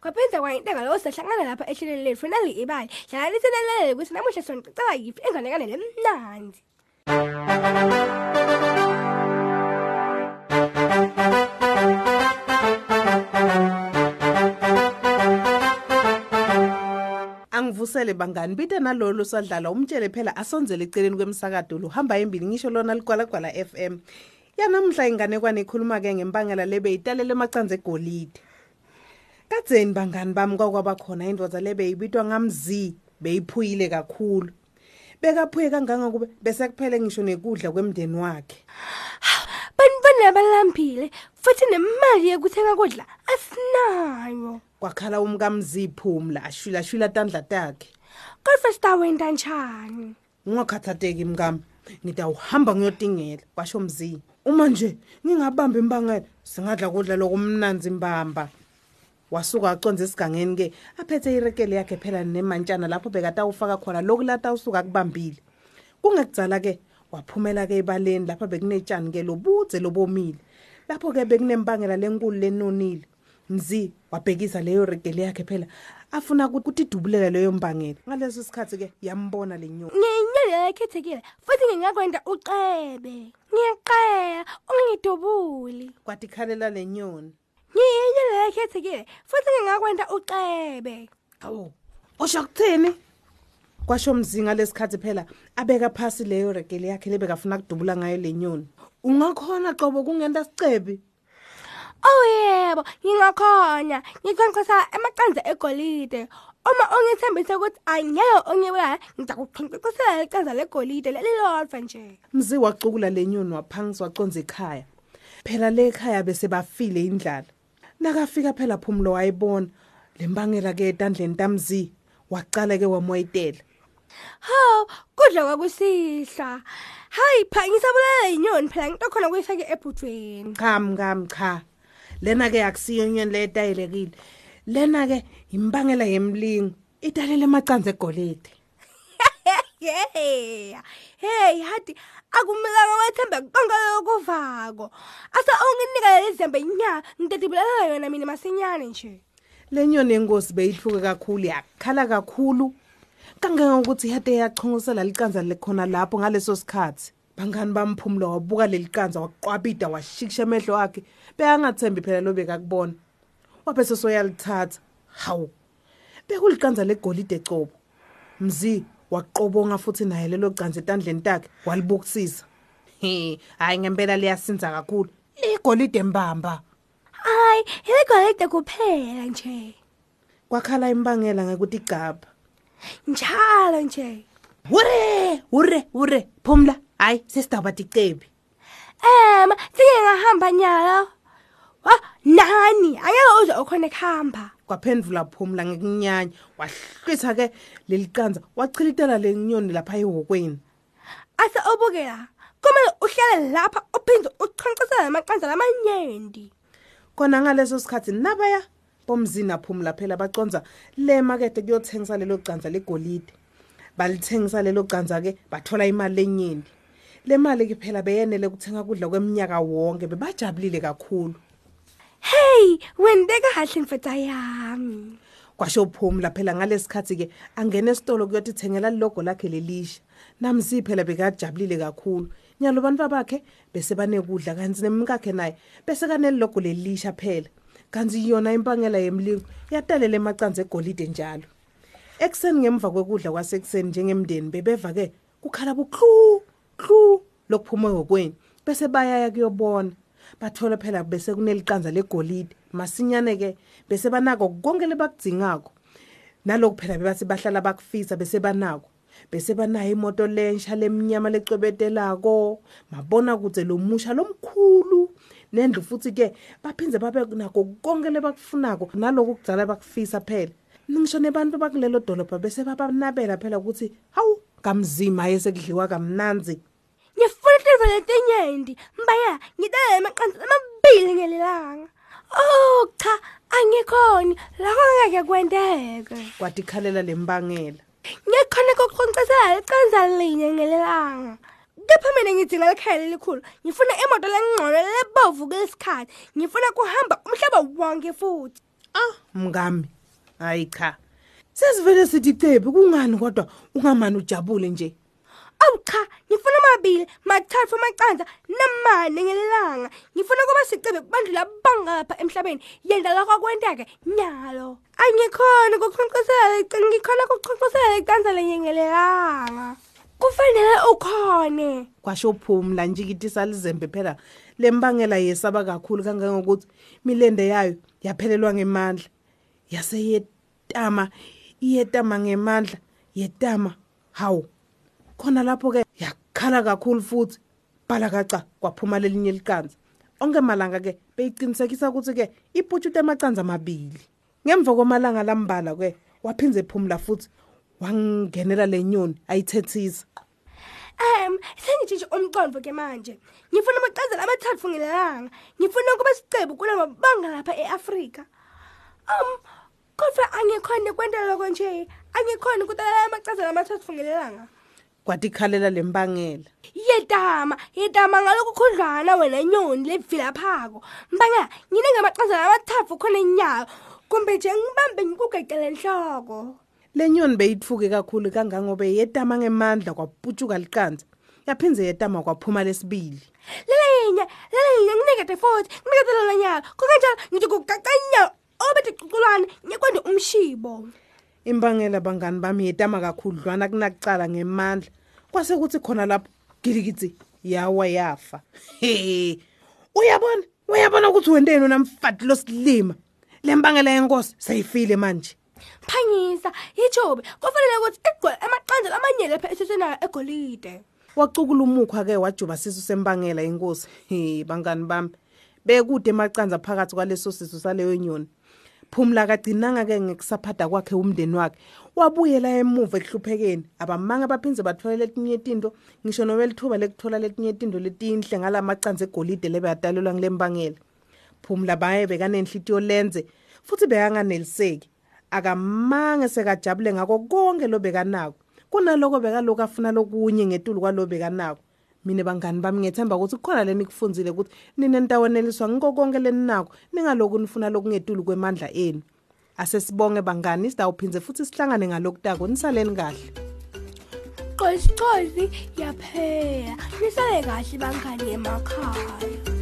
kwaphinda kwayinteka lo sehlangana lapha ehlelweni lethu nali ibali. Hlala lithelelele ukuthi namuhla sonixoxela yiphi enganekane lemnandi angivusele bangani bite nalolu sadlala umtshele phela asonzele eceleni kwemsakado lo hamba embili ngisho lona ligwalagwala FM yanamhla inganekwane ikhuluma ke ngempangela lebe italele macanze egolide. Kadzeni bangani bami kwakwaba khona indvodza lebe ibitwa ngamzi beyiphuyile kakhulu. Bekaphuye kanganga kube bese kuphele ngisho nekudla kwemndeni wakhe. Bantwana balambile futhi nemali yokuthenga kudla asinayo. Kwakhala umkamzi phumla ashwila shwila tandla takhe. Kodwa sitawenta njani? Ungakhathateki mkami ngidawuhamba ngiyotingela kwasho mzi uma nje ngingabamba imbangela. Singadla kudla lokumnanzi imbamba. Wasuka aconze esigangeni ke aphethe irekele yakhe phela nemantshana lapho bekatawufaka khona lokulata usuka kubambile kungekudzala ke waphumela ke ebaleni lapha bekunetshani ke lobudze lobomile. Lapho ke bekunembangela lenkulu lenonile. Mzi wabhekisa leyo regele yakhe phela. Afuna ukuthi idubulela leyo mbangela. Ngaleso sikhathi ke yambona lenyoni ngiyinyoni ekhethekile futhi ngingakwenda ucebe ngiyaqela ungangidubuli kwathi khalela lenyoni ngiyinyoni ekhethekile futhi ngingakwenda ucebe awu usho kuthini kwasho mzinga lesikhathi phela abeka phasi leyo regele yakhe lebekafuna kudubula ngayo lenyoni ungakhona qobo kungenta sicebi Oh yebo, ngingakhona. Ngikhonkotha emaqanza egolide. Uma ungithembise ukuthi angeke ungibulala, ngizakuqhunqisela iqanza legolide lelilodwa nje. mzi wacukula lenyoni waphangisa waconza ekhaya phela le ekhaya bese bafile indlala nakafika phela phumulo wayibona lembangela ke etandleni tamzi waqala ke wamoyitela Haw, kudla kwakusihla. Hayi pha ngisabulala inyoni phela ngito khona kuyifake ebhudweni. cha mngami cha lena ke akusiyo inyoni le etayelekile lena ke imbangela yemlingo italele amacanza egolide Yeah. Hey, hadi akumela wethemba konke lokuvako. Asa unginika lezembe nya, ngidedibulala yona mina masinyane nje. lenyoni yenkosi beyihluke kakhulu yakhala kakhulu kangangokuthi yade yachongosela licanza lekhona lapho ngaleso sikhathi bangani bamphumulo wabuka lelicanza waqwabida washikisha amehlo akhe beyangathembi phela lo bekakubona wabese soyalithatha hawu bekulicanza legolide cobo mzi waqobonga futhi naye lelo canza etandleni takhe walibukisisa he hayi ngempela liyasinza kakhulu igolide mbamba Ay, ilegolide kuphela nje. kwakhala imbangela ngekuthi igabha Njalo nje. Hure, hure, hure. Phumla. Hayi, sesidaba ticebi. Ema, sike ngahamba nyalo. Wa, nani? Angeke uze ukhona ekhamba. Kwaphendula Phumla ngekunyanya, wahlwitha ke lelicanza, wachilitela lenyoni lapha ehokweni. Ase ubukela. Kumele uhlale lapha uphinde uchoncisele amaqanza lamanyenti. Kona ngaleso sikhathi nabaya bomzina Phumla phela baconza le market kuyothengisa lelo canza legolide. Balithengisa lelo canza ke bathola imali lenyindi. Le mali ke phela beyenele ukuthenga kudla kweminyaka wonke bebajabulile kakhulu. Hey, wendeka kahle mfethu yami. kwasho phumla phela ngalesikhathi ke angena esitolo kuyothi thengela logo lakhe lelisha. Namsi phela bekajabulile kakhulu. Nyalo bantu bakhe bese banekudla kanti nemkakhe naye bese kanelogo lelisha phela. Kanti yona impangela yemlingo yatalela emacanza egolide njalo. Ekseni ngemva kwekudla kwasekuseni njengemndeni bebeva ke kukhala buklu klu lokuphuma ngokweni bese bayaya kuyobona. Bathola phela bese kunelicanza legolide masinyane ke bese banako konke lebakudzingako nalokhu phela bebathi bahlala bakufisa bese banako bese banayo imoto lensha lemnyama lecwebetelako mabona kudze lomusha lomkhulu nendlu futhi ke baphindze babe nako konke lebakufunako naloku kudzala bakufisa phela. Ngisho nebantu bakulelo dolobha bese babanabela phela ukuthi hawu kamzima yesekudliwa kamnanzi. Ngifuna izinto letinyendi. Mbaya, ngidala amaqanza amabili ngelilanga. Oh cha, angikhoni. Lakho ngeke kwenteke. kwathi khalela lembangela Ngikhona kokuqonqosela icanza linye ngelilanga. Kepha mina ngidinga lekhaya lelikhulu. Ngifuna imoto lengqono lebovu kulesikhathi. Ngifuna kuhamba umhlaba wonke futhi. ah mngami hayi cha sesivele sithi cebi kungani kodwa ungamani ujabule nje awu cha ngifuna amabili mathathu amacandza namane ngelilanga ngifuna kuba sicebe kubantu labangapha emhlabeni. Yendala kwakwenteke nyalo. Angikhona kuqonqosela ngikhona kuqonqosela icandza lenye ngelilanga kufanele ukhone. Kwasho phumla njikiti salizembe phela. Lembangela yesaba kakhulu kangangokuthi milende yayo yaphelelwa ngemandla. Yaseyetama iyetama ngemandla yetama. Hawu. Khona lapho ke yakhala kakhulu futhi bhala kaca kwaphuma lelinye likanza onke malanga ke beyiqinisekisa ukuthi ke iphutshute amacanza amabili ngemva kwamalanga lambala ke waphinze phumla futhi wangenela lenyoni ayithethisa Em, sengitshitshe umqondo ke manje. Ngifuna amacazelo amathathu ngelanga. Ngifuna ukuba sicebo kulabo banga lapha eAfrika. Um, kodwa angikhona kwenta lokho nje. Angikhona ukutala amacazelo amathathu ngelanga. Kwathi khalela lembangela Yedama, yedama ngalokho khudlwana wena nyoni levila phako. Mbanga, ngine ngamacazelo amathathu khona inyawo. Kumbe nje ngibambe ngikugeqele enhloko. lenyoni beyitfuke kakhulu kangangobe yetama ngemandla kwaputshuka likanza yaphinze yetama kwaphuma lesibili Lelenya, lelenya nginekade futhi, nginekade lona nyalo. Kungenjalo ngithi kuqaqanya obethe xukulwane ngikwende umshibo. Imbangela bangani bami yetama kakhudlwana kunakucala ngemandla. Kwase kuthi khona lapho gilikitsi yawa yafa. He uyabona? Uyabona ukuthi wenteni unamfati losilima? Lembangela yenkosi sayifile manje. Phangisa, yijobe, kufanele ukuthi igcwele amaqanza amanye lapha esisenayo egolide. wacukula umukhwa ke wajuba sisu sembangela inkosi he bangani bami. Bekude emacanza phakathi kwaleso sisu saleyo nyoni. Phumla kagcinanga ke ngekusaphatha kwakhe umndeni wakhe. Wabuyela emuva ekuhluphekeni abamanga baphinze bathola letinye tinto ngisho nobelithuba lekuthola letinye tinto letinhle ngalamacanza egolide lebe adalelwa ngilembangela phumla baye bekanenhlitiyo lenze futhi bekanganeliseki. Akamange sekajabule ngako konke lo bekanako. Kunaloko bekaloko afuna lokunye ngetulu kwalo bekanako. Mina bangani bami ngethemba ukuthi kukhona leni kufunzile ukuthi ninentaweneliswa ngiko konke leninako ningaloku nifuna lokungetulu kwemandla enu asesibonge bangani sidawuphinze futhi sihlangane ngalokutako nisaleni kahle Qosi qosi yaphela. Nisale kahle bangani emakhaya.